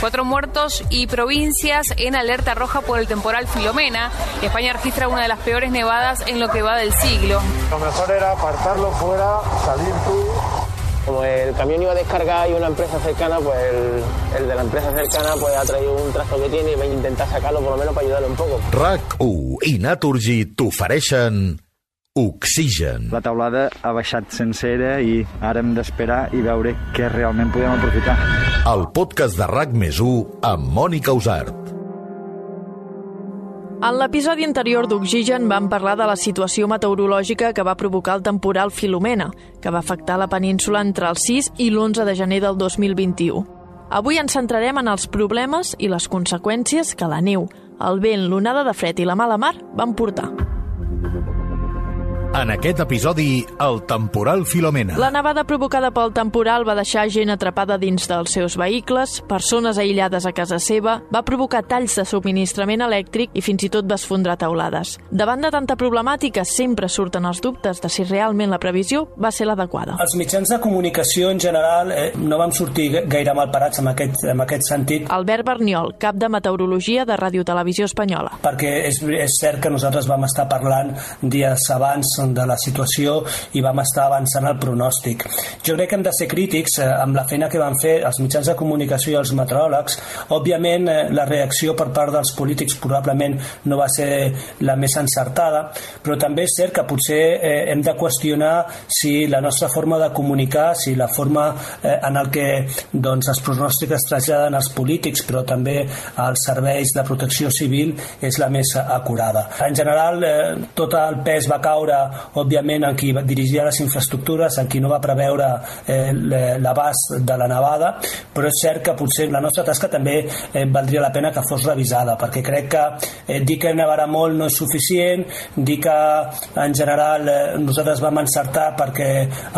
Cuatro muertos y provincias en alerta roja por el temporal Filomena. España registra una de las peores nevadas en lo que va del siglo. Lo mejor era apartarlo fuera, salir tú. Como el camión iba a descargar y una empresa cercana, pues el, el de la empresa cercana pues ha traído un trazo que tiene y va a intentar sacarlo por lo menos para ayudarle un poco. RAC1 i Naturgy t'ofereixen Oxigen. La taulada ha baixat sencera i ara hem d'esperar i veure què realment podem aprofitar. El podcast de RAC més 1 amb Mònica Usart. En l'episodi anterior d'Oxigen vam parlar de la situació meteorològica que va provocar el temporal Filomena, que va afectar la península entre el 6 i l'11 de gener del 2021. Avui ens centrarem en els problemes i les conseqüències que la neu, el vent, l'onada de fred i la mala mar van portar. En aquest episodi, el temporal Filomena. La nevada provocada pel temporal va deixar gent atrapada dins dels seus vehicles, persones aïllades a casa seva, va provocar talls de subministrament elèctric i fins i tot va esfondrar taulades. Davant de tanta problemàtica, sempre surten els dubtes de si realment la previsió va ser l'adequada. Els mitjans de comunicació en general eh, no vam sortir gaire mal parats en aquest, en aquest sentit. Albert Berniol, cap de Meteorologia de Ràdio Televisió Espanyola. Perquè és, és cert que nosaltres vam estar parlant dies abans de la situació i vam estar avançant el pronòstic. Jo crec que hem de ser crítics eh, amb la feina que van fer els mitjans de comunicació i els meteoròlegs. Òbviament, eh, la reacció per part dels polítics probablement no va ser la més encertada, però també és cert que potser eh, hem de qüestionar si la nostra forma de comunicar, si la forma en el que doncs, els pronòstics es traslladen als polítics, però també als serveis de protecció civil, és la més acurada. En general, tot el pes va caure òbviament en qui dirigia les infraestructures, en qui no va preveure eh, l'abast de la nevada, però és cert que potser la nostra tasca també eh, valdria la pena que fos revisada, perquè crec que eh, dir que nevarà molt no és suficient, dir que en general eh, nosaltres vam encertar perquè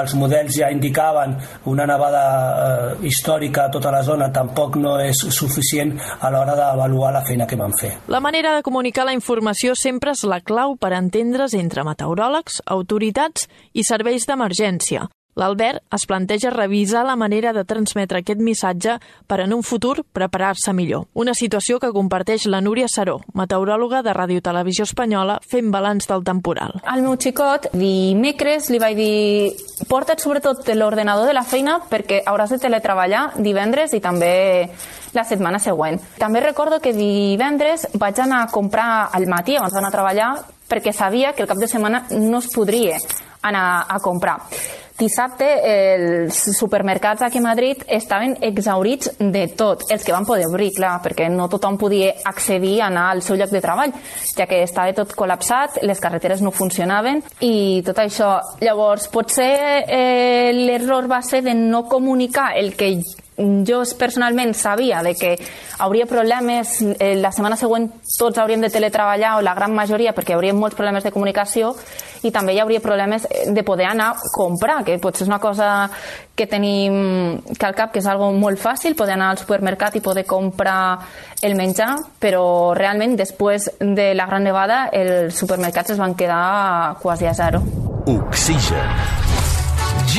els models ja indicaven una nevada eh, històrica a tota la zona tampoc no és suficient a l'hora d'avaluar la feina que vam fer. La manera de comunicar la informació sempre és la clau per entendre's entre meteoròlegs, autoritats i serveis d'emergència. L'Albert es planteja revisar la manera de transmetre aquest missatge per en un futur preparar-se millor. Una situació que comparteix la Núria Saró, meteoròloga de Ràdio Televisió Espanyola, fent balanç del temporal. Al meu xicot, dimecres, li vaig dir porta't sobretot l'ordenador de la feina perquè hauràs de teletreballar divendres i també la setmana següent. També recordo que divendres vaig anar a comprar al matí abans d'anar a treballar perquè sabia que el cap de setmana no es podria anar a comprar. Dissabte els supermercats aquí a Madrid estaven exaurits de tot, els que van poder obrir, clar, perquè no tothom podia accedir a anar al seu lloc de treball, ja que estava tot col·lapsat, les carreteres no funcionaven i tot això. Llavors, potser eh, l'error va ser de no comunicar el que jo personalment sabia de que hauria problemes eh, la setmana següent tots hauríem de teletreballar o la gran majoria perquè hi hauria molts problemes de comunicació i també hi hauria problemes de poder anar a comprar que potser és una cosa que tenim que al cap que és algo molt fàcil poder anar al supermercat i poder comprar el menjar però realment després de la gran nevada els supermercats es van quedar quasi a zero Oxigen.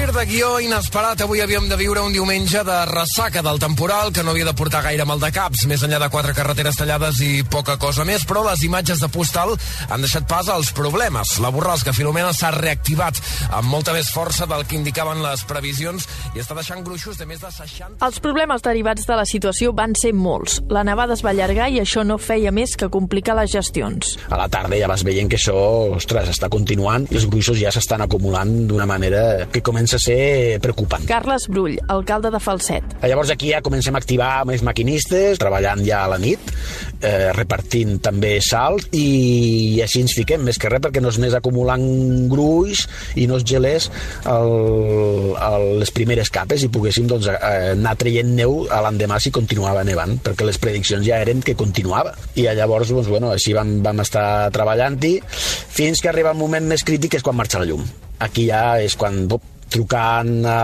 Gir de guió inesperat. Avui havíem de viure un diumenge de ressaca del temporal que no havia de portar gaire mal de caps, més enllà de quatre carreteres tallades i poca cosa més, però les imatges de postal han deixat pas als problemes. La borrasca Filomena s'ha reactivat amb molta més força del que indicaven les previsions i està deixant gruixos de més de 60... Els problemes derivats de la situació van ser molts. La nevada es va allargar i això no feia més que complicar les gestions. A la tarda ja vas veient que això, ostres, està continuant i els gruixos ja s'estan acumulant d'una manera que comença a ser preocupant. Carles Brull, alcalde de Falset. Llavors aquí ja comencem a activar més maquinistes, treballant ja a la nit, eh, repartint també salt i, i així ens fiquem, més que res perquè no es anés acumulant gruix i no es gelés el, el, les primeres capes i poguéssim doncs, eh, anar traient neu a l'endemà si continuava nevant, perquè les prediccions ja eren que continuava. I llavors, doncs, bueno, així vam, vam estar treballant-hi fins que arriba un moment més crític que és quan marxa la llum. Aquí ja és quan bop, trucant a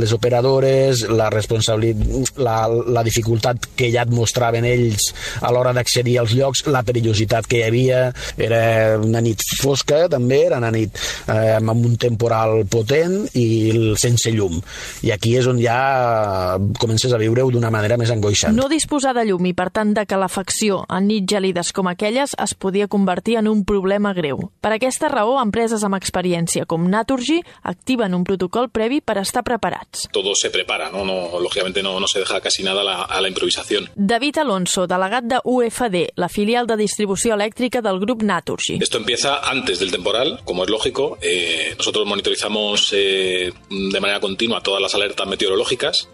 les operadores, la responsabilitat, la, la dificultat que ja et mostraven ells a l'hora d'accedir als llocs, la perillositat que hi havia, era una nit fosca també, era una nit eh, amb un temporal potent i sense llum. I aquí és on ja comences a viure-ho d'una manera més angoixant. No disposar de llum i, per tant, de calefacció en nits gèlides com aquelles es podia convertir en un problema greu. Per aquesta raó, empreses amb experiència com Naturgy activen un protocol previ per estar preparats. Todo se prepara, ¿no? no lógicamente no, no se deja casi nada a la, a la improvisación. David Alonso, delegat de UFD, la filial de distribució elèctrica del grup Naturgy. Esto empieza antes del temporal, como es lógico. Eh, nosotros monitorizamos eh, de manera continua todas las alertas meteorológicas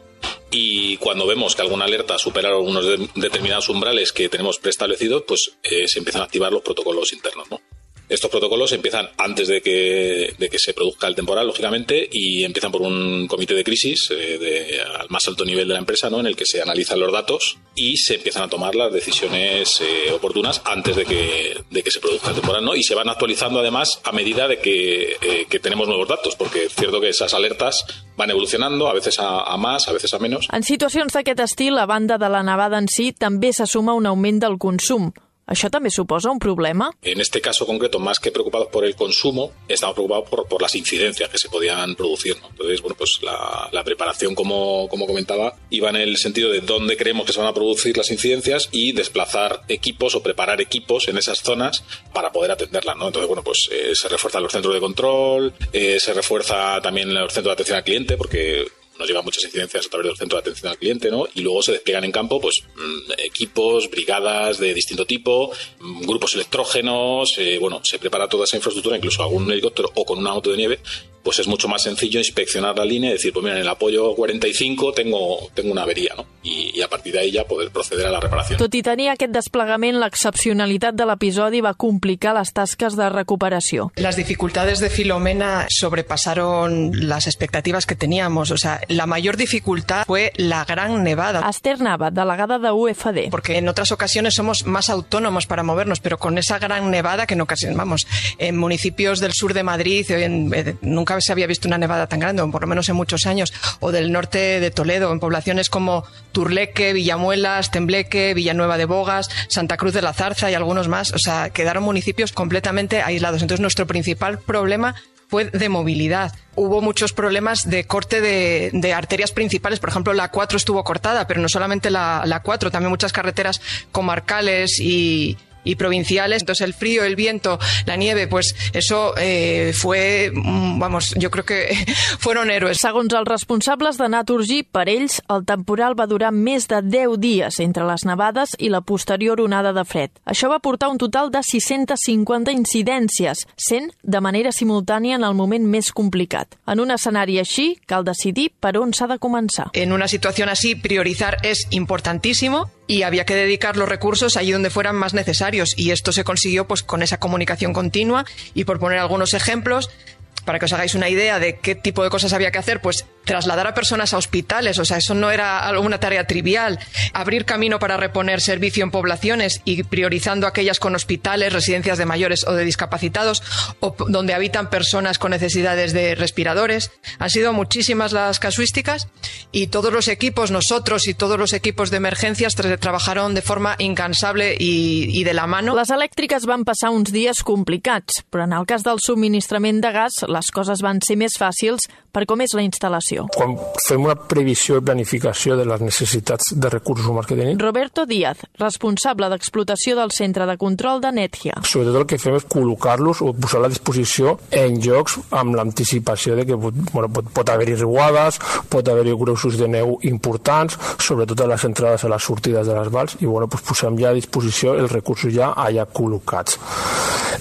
y cuando vemos que alguna alerta supera unos de, determinados umbrales que tenemos preestablecidos, pues eh, se empiezan a activar los protocolos internos. ¿no? Estos protocolos empiezan antes de que, de que se produzca el temporal, lógicamente, y empiezan por un comité de crisis eh, de, al más alto nivel de la empresa, ¿no? en el que se analizan los datos y se empiezan a tomar las decisiones eh, oportunas antes de que, de que se produzca el temporal. ¿no? Y se van actualizando, además, a medida de que, eh, que tenemos nuevos datos, porque es cierto que esas alertas van evolucionando, a veces a, más, a veces a menos. En situacions d'aquest estil, a banda de la nevada en si, també se suma un augment del consum. ¿Això també suposa un problema? En este caso concreto, más que preocupados por el consumo, estamos preocupados por, por las incidencias que se podían producir. ¿no? Entonces, bueno, pues la, preparación, como, como, comentaba, iba en el sentido de dónde creemos que se van a producir las incidencias y desplazar equipos o preparar equipos en esas zonas para poder atenderlas. ¿no? Entonces, bueno, pues eh, se refuerzan los centros de control, eh, se refuerza también los centros de atención al cliente, porque nos llevan muchas incidencias a través del centro de atención al cliente, ¿no? Y luego se despliegan en campo, pues, mm, equipos, brigadas de distinto tipo, mm, grupos electrógenos, eh, bueno, se prepara toda esa infraestructura, incluso algún helicóptero o con una auto de nieve, pues es mucho más sencillo inspeccionar la línea y decir, pues mira, en el apoyo 45 tengo, tengo una avería, ¿no? Y, y a partir de ahí ya poder proceder a la reparación. Tot i tenir aquest desplegament, l'excepcionalitat de l'episodi va complicar les tasques de recuperació. Las dificultades de Filomena sobrepasaron las expectativas que teníamos. O sea, la mayor dificultad fue la gran nevada. Esther Nava, delegada de UFD. Porque en otras ocasiones somos más autónomos para movernos, pero con esa gran nevada que en ocasiones, vamos, en municipios del sur de Madrid, en, en, nunca se había visto una nevada tan grande, o por lo menos en muchos años, o del norte de Toledo, en poblaciones como Turleque, Villamuelas, Tembleque, Villanueva de Bogas, Santa Cruz de la Zarza y algunos más. O sea, quedaron municipios completamente aislados. Entonces, nuestro principal problema fue de movilidad. Hubo muchos problemas de corte de, arterias principales. Por ejemplo, la 4 estuvo cortada, pero no solamente la, la 4, también muchas carreteras comarcales y, y provinciales. Entonces el frío, el viento, la nieve, pues eso eh, fue, vamos, yo creo que fueron héroes. Segons els responsables de Naturgy, per ells el temporal va durar més de 10 dies entre les nevades i la posterior onada de fred. Això va portar un total de 650 incidències, sent de manera simultània en el moment més complicat. En un escenari així, cal decidir per on s'ha de començar. En una situació així, priorizar és importantíssimo y había que dedicar los recursos allí donde fueran más necesarios. Y esto se consiguió pues con esa comunicación continua y por poner algunos ejemplos para que os hagáis una idea de qué tipo de cosas había que hacer, pues trasladar a personas a hospitales, o sea, eso no era una tarea trivial, abrir camino para reponer servicio en poblaciones y priorizando aquellas con hospitales, residencias de mayores o de discapacitados, o donde habitan personas con necesidades de respiradores. Han sido muchísimas las casuísticas y todos los equipos, nosotros y todos los equipos de emergencias trabajaron de forma incansable y, de la mano. Les elèctriques van passar uns dies complicats, però en el cas del subministrament de gas les coses van ser més fàcils per com és la instal·lació. Quan fem una previsió i planificació de les necessitats de recursos humans que tenim... Roberto Díaz, responsable d'explotació del Centre de Control de Netgia. Sobretot el que fem és col·locar-los o posar a la disposició en llocs amb l'anticipació de que bueno, pot, pot haver-hi riuades, pot haver-hi grossos de neu importants, sobretot a les entrades a les sortides de les vals, i bueno, pues posem ja a disposició els recursos ja allà col·locats.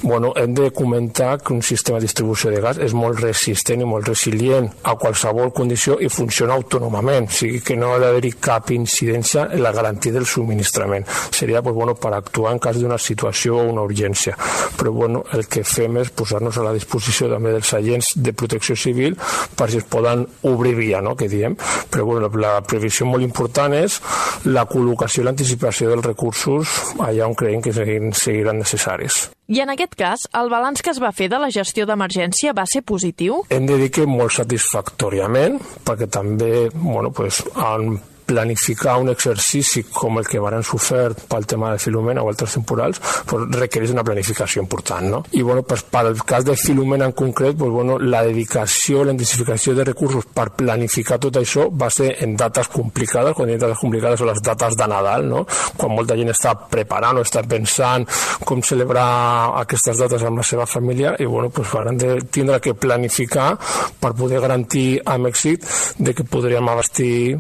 Bueno, hem de comentar que un sistema de distribució de gas és molt resistent i molt resilient a qualsevol condició i funciona autònomament, o sigui que no ha d'haver-hi cap incidència en la garantia del subministrament. Seria pues, bueno, per actuar en cas d'una situació o una urgència. Però bueno, el que fem és posar-nos a la disposició també dels agents de protecció civil per si es poden obrir via, no? que diem. Però bueno, la previsió molt important és la col·locació i l'anticipació dels recursos allà on creiem que seguiran necessaris. I en aquest cas, el balanç que es va fer de la gestió d'emergència va ser positiu? Hem de dir que molt satisfactòriament, perquè també bueno, pues, han planificar un exercici com el que varen sofert pel tema de Filomena o altres temporals pues, requereix una planificació important. No? I bueno, pues, pel cas de Filomena en concret, pues, bueno, la dedicació, la intensificació de recursos per planificar tot això va ser en dates complicades, quan hi dates complicades són les dates de Nadal, no? quan molta gent està preparant o està pensant com celebrar aquestes dates amb la seva família i bueno, pues, varen de tindre que planificar per poder garantir amb èxit de que podríem abastir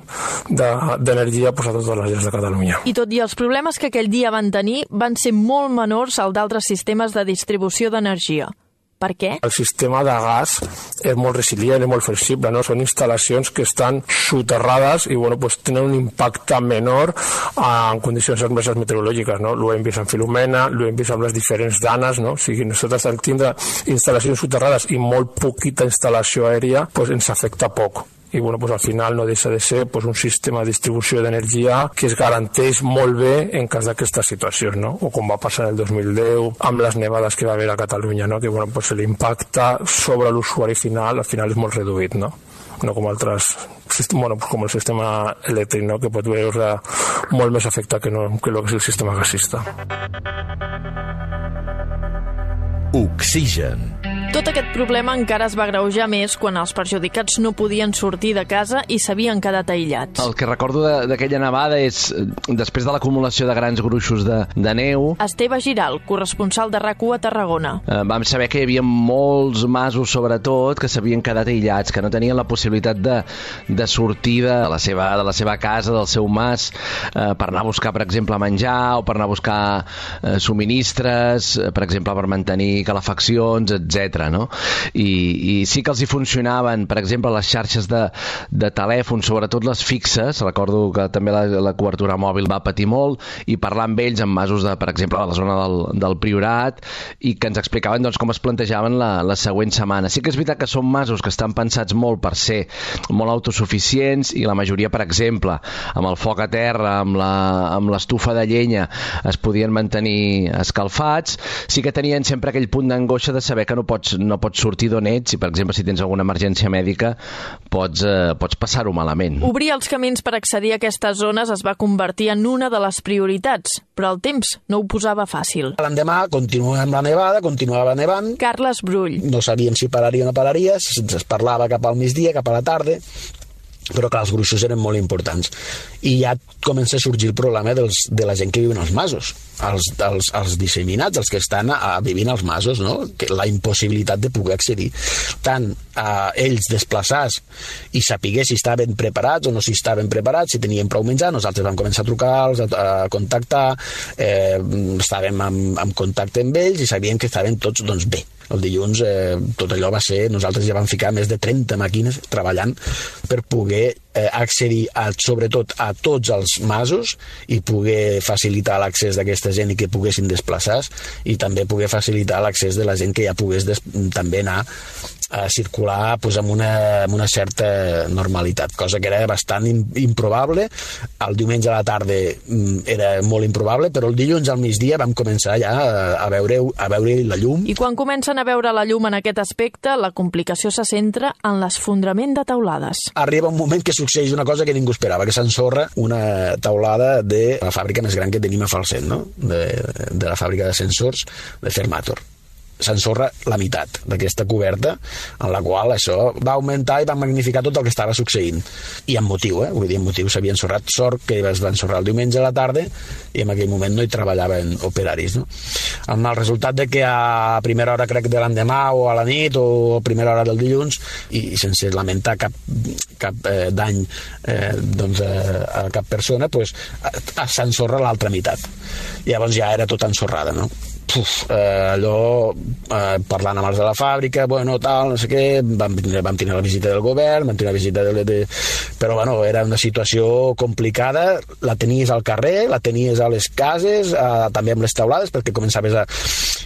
de d'energia pues, a totes les llars de Catalunya. I tot i els problemes que aquell dia van tenir, van ser molt menors al d'altres sistemes de distribució d'energia. Per què? El sistema de gas és molt resilient i molt flexible, no? Són instal·lacions que estan soterrades i bueno, pues, tenen un impacte menor en condicions adverses meteorològiques, no? L'ho hem vist en Filomena, l'ho hem vist amb les diferents danes, no? O sigui, nosaltres al tindre instal·lacions soterrades i molt poquita instal·lació aèria, pues, ens afecta poc i bueno, pues al final no deixa de ser pues, un sistema de distribució d'energia que es garanteix molt bé en cas d'aquestes situacions, no? o com va passar el 2010 amb les nevades que va haver a Catalunya, no? que bueno, pues l'impacte sobre l'usuari final al final és molt reduït, no? no com altres bueno, pues com el sistema elèctric, no? que pot veure molt més afectat que, no, que el que és el sistema gasista. Oxigen. Tot aquest problema encara es va greujar més quan els perjudicats no podien sortir de casa i s'havien quedat aïllats. El que recordo d'aquella nevada és, després de l'acumulació de grans gruixos de, de neu... Esteve Giral, corresponsal de rac a Tarragona. Eh, vam saber que hi havia molts masos, sobretot, que s'havien quedat aïllats, que no tenien la possibilitat de, de sortir de la, seva, de la seva casa, del seu mas, eh, per anar a buscar, per exemple, menjar o per anar a buscar eh, subministres, eh, per exemple, per mantenir calefaccions, etc no? I, I sí que els hi funcionaven, per exemple, les xarxes de, de telèfon, sobretot les fixes, recordo que també la, la cobertura mòbil va patir molt, i parlar amb ells en masos, de, per exemple, a la zona del, del Priorat, i que ens explicaven doncs, com es plantejaven la, la següent setmana. Sí que és veritat que són masos que estan pensats molt per ser molt autosuficients, i la majoria, per exemple, amb el foc a terra, amb l'estufa de llenya, es podien mantenir escalfats, sí que tenien sempre aquell punt d'angoixa de saber que no pots no pots sortir d'on ets i, per exemple, si tens alguna emergència mèdica, pots, eh, pots passar-ho malament. Obrir els camins per accedir a aquestes zones es va convertir en una de les prioritats, però el temps no ho posava fàcil. L'endemà continuava amb la nevada, continuava nevant. Carles Brull. No sabíem si pararia o no pararia, es parlava cap al migdia, cap a la tarda, però clar, els gruixos eren molt importants. I ja comença a sorgir el problema dels, de la gent que viu en els masos. Els, els, els disseminats, els que estan a, a vivint als masos no? que la impossibilitat de poder accedir. Tant a ells desplaçats i saber si estaven preparats o no si estaven preparats, si tenien prou menjar nosaltres vam començar a trucar-los, a, a contactar eh, estàvem en, en contacte amb ells i sabíem que estaven tots doncs, bé el dilluns eh, tot allò va ser, nosaltres ja vam ficar més de 30 màquines treballant per poder eh, accedir a, sobretot a tots els masos i poder facilitar l'accés d'aquesta gent i que poguessin desplaçar i també poder facilitar l'accés de la gent que ja pogués també anar a circular pues, amb, una, amb una certa normalitat, cosa que era bastant improbable. El diumenge a la tarda mm, era molt improbable, però el dilluns al migdia vam començar ja a veure, a veure la llum. I quan comencen a veure la llum en aquest aspecte, la complicació se centra en l'esfondrament de taulades. Arriba un moment que succeeix una cosa que ningú esperava, que s'ensorra una taulada de la fàbrica més gran que tenim a Falset, no? de, de la fàbrica de sensors de Fermator s'ensorra la meitat d'aquesta coberta, en la qual això va augmentar i va magnificar tot el que estava succeint. I amb motiu, eh? Vull dir, amb motiu s'havia ensorrat sort, que es va ensorrar el diumenge a la tarda, i en aquell moment no hi treballaven operaris, no? Amb el resultat de que a primera hora, crec, de l'endemà, o a la nit, o a primera hora del dilluns, i, sense lamentar cap, cap eh, dany eh, doncs, eh, a cap persona, pues, s'ensorra l'altra meitat. Llavors ja era tot ensorrada, no? Puf, eh, allò eh, parlant amb els de la fàbrica, bueno, tal, no sé què, vam, vam tenir la visita del govern, vam tenir la visita de, de... Però, bueno, era una situació complicada, la tenies al carrer, la tenies a les cases, eh, també amb les taulades, perquè començaves a...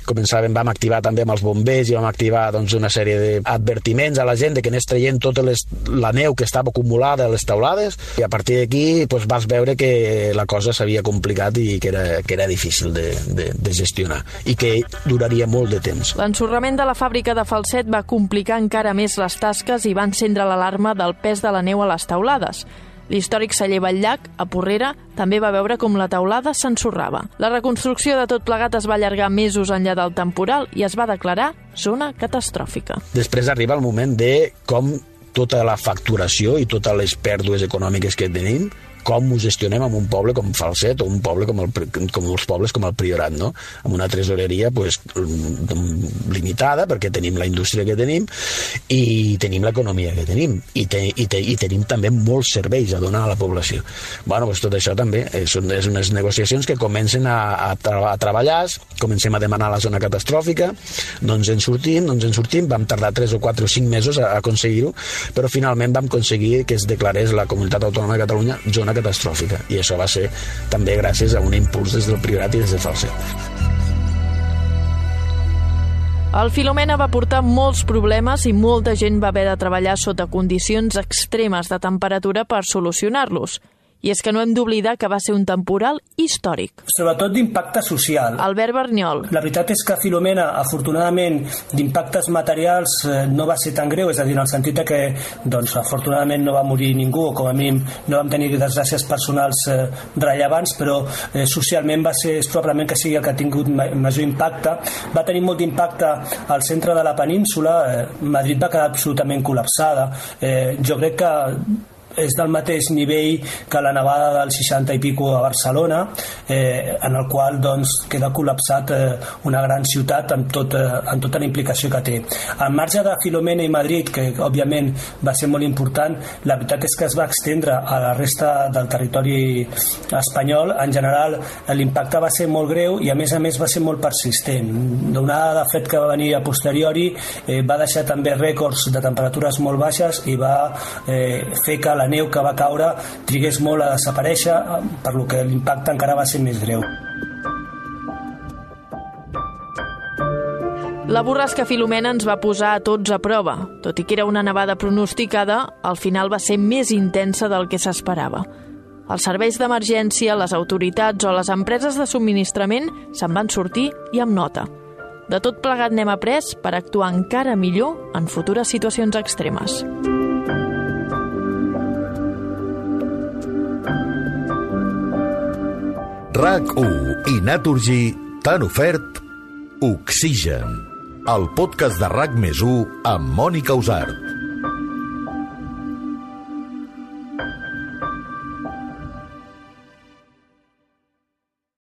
Començàvem, vam activar també amb els bombers i vam activar doncs, una sèrie d'advertiments a la gent de que anés traient tota les, la neu que estava acumulada a les taulades i a partir d'aquí doncs, vas veure que la cosa s'havia complicat i que era, que era difícil de, de, de gestionar i que duraria molt de temps. L'ensorrament de la fàbrica de Falset va complicar encara més les tasques i va encendre l'alarma del pes de la neu a les taulades. L'històric celler Batllac, a Porrera, també va veure com la taulada s'ensorrava. La reconstrucció de tot plegat es va allargar mesos enllà del temporal i es va declarar zona catastròfica. Després arriba el moment de com tota la facturació i totes les pèrdues econòmiques que tenim com ho gestionem en un poble com Falset o un poble com, el, com els pobles com el Priorat, no? amb una tresoreria pues, limitada perquè tenim la indústria que tenim i tenim l'economia que tenim i, te, i, te, i tenim també molts serveis a donar a la població. Bueno, pues tot això també són és unes negociacions que comencen a, a, tra a treballar, comencem a demanar la zona catastròfica, ens en sortim, ens en sortim, vam tardar 3 o 4 o 5 mesos a, a aconseguir-ho, però finalment vam aconseguir que es declarés la Comunitat Autònoma de Catalunya zona catastròfica i això va ser també gràcies a un impuls des del Priorat i des de Falset. El Filomena va portar molts problemes i molta gent va haver de treballar sota condicions extremes de temperatura per solucionar-los. I és que no hem d'oblidar que va ser un temporal històric. Sobretot d'impacte social. Albert Berniol. La veritat és que Filomena, afortunadament, d'impactes materials eh, no va ser tan greu, és a dir, en el sentit que, doncs, afortunadament no va morir ningú, o com a mínim no vam tenir desgràcies personals eh, rellevants, però eh, socialment va ser, probablement que sigui el que ha tingut major impacte. Va tenir molt d'impacte al centre de la península, eh, Madrid va quedar absolutament col·lapsada. Eh, jo crec que és del mateix nivell que la nevada del 60 i pico a Barcelona, eh, en el qual doncs, queda col·lapsat eh, una gran ciutat amb, tot, eh, amb tota la implicació que té. Al marge de Filomena i Madrid, que òbviament va ser molt important, la veritat és que es va extendre a la resta del territori espanyol. En general, l'impacte va ser molt greu i a més a més va ser molt persistent. Donada de fet que va venir a posteriori, eh, va deixar també rècords de temperatures molt baixes i va eh, fer que la neu que va caure trigués molt a desaparèixer, per lo que l'impacte encara va ser més greu. La borrasca Filomena ens va posar a tots a prova. Tot i que era una nevada pronosticada, al final va ser més intensa del que s'esperava. Els serveis d'emergència, les autoritats o les empreses de subministrament se'n van sortir i amb nota. De tot plegat n'hem après per actuar encara millor en futures situacions extremes. RAC1 i Naturgy t'han ofert Oxigen, el podcast de RAC més amb Mònica Usart.